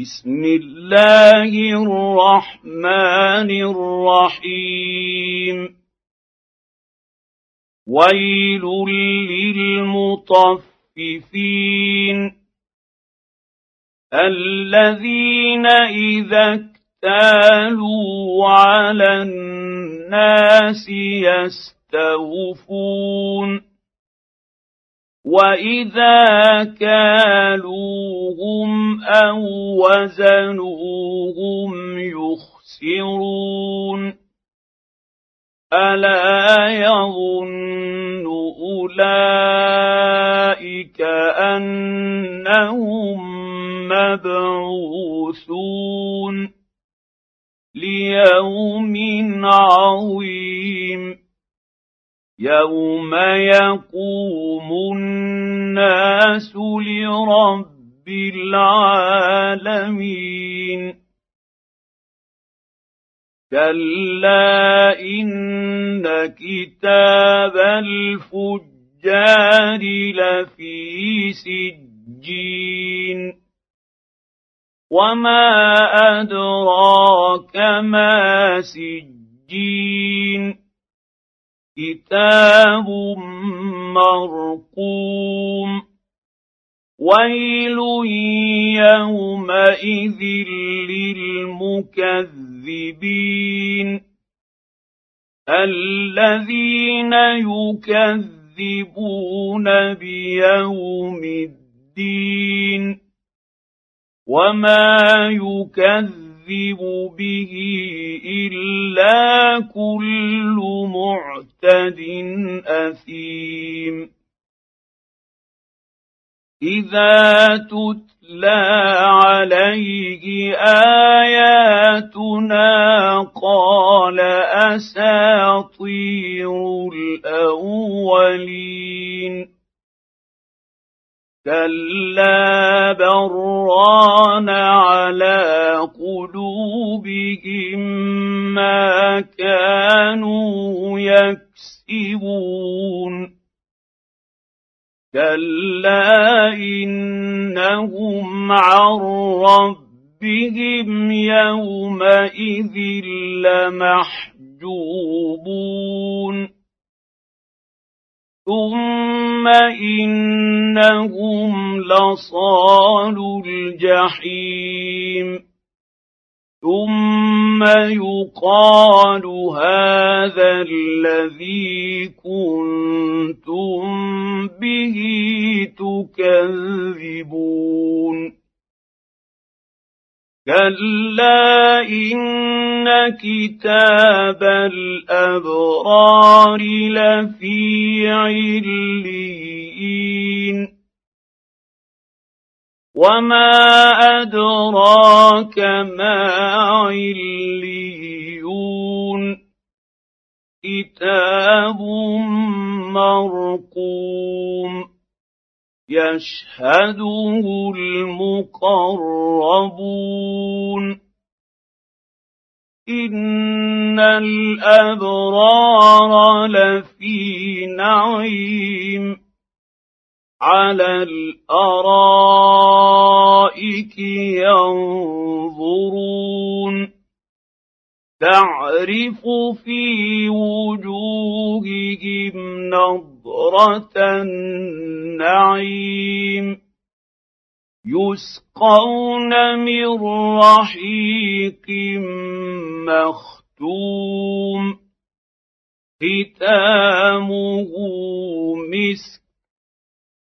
بسم الله الرحمن الرحيم. ويل للمطففين الذين إذا اكتالوا على الناس يستوفون. واذا كالوهم أو وزنوهم يخسرون الا يظن اولئك انهم مبعوثون ليوم عظيم يوم يقوم الناس لرب العالمين كلا ان كتاب الفجار لفي سجين وما ادراك ما سجين كتاب مرقوم ويل يومئذ للمكذبين الذين يكذبون بيوم الدين وما يكذب يكذب به الا كل معتد اثيم اذا تتلى عليه اياتنا قال اساطير الاولين كلا على قلوبهم ما كانوا يكسبون. كلا إنهم عن ربهم يومئذ لمحجوبون. ثم إنهم لصال الجحيم. ثم يقال هذا الذي كنتم به تكذبون كلا ان كتاب الابرار لفي عليين وما ادراك ما عليون كتاب مرقوم يشهده المقربون ان الابرار لفي نعيم على الارائك ينظرون تعرف في وجوههم نضره النعيم يسقون من رحيق مختوم ختامه مسك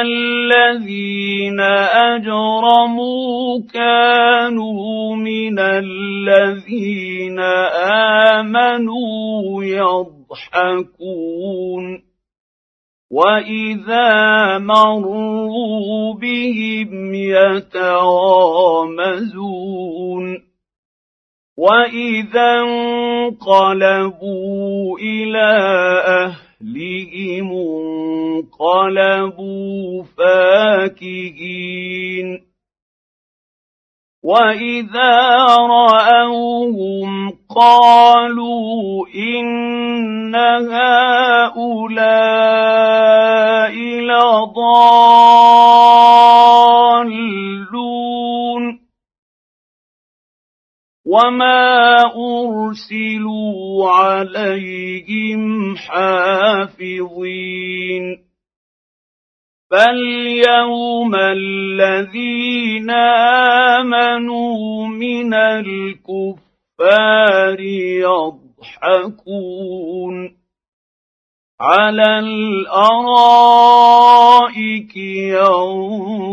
الذين أجرموا كانوا من الذين آمنوا يضحكون. وإذا مروا بهم يتغامزون. وإذا انقلبوا إلى اهلهم انقلبوا فاكهين واذا راوهم قالوا ان هؤلاء لضالون وما ارسلوا عليهم حافظين فاليوم الذين امنوا من الكفار يضحكون على الارائك ينظرون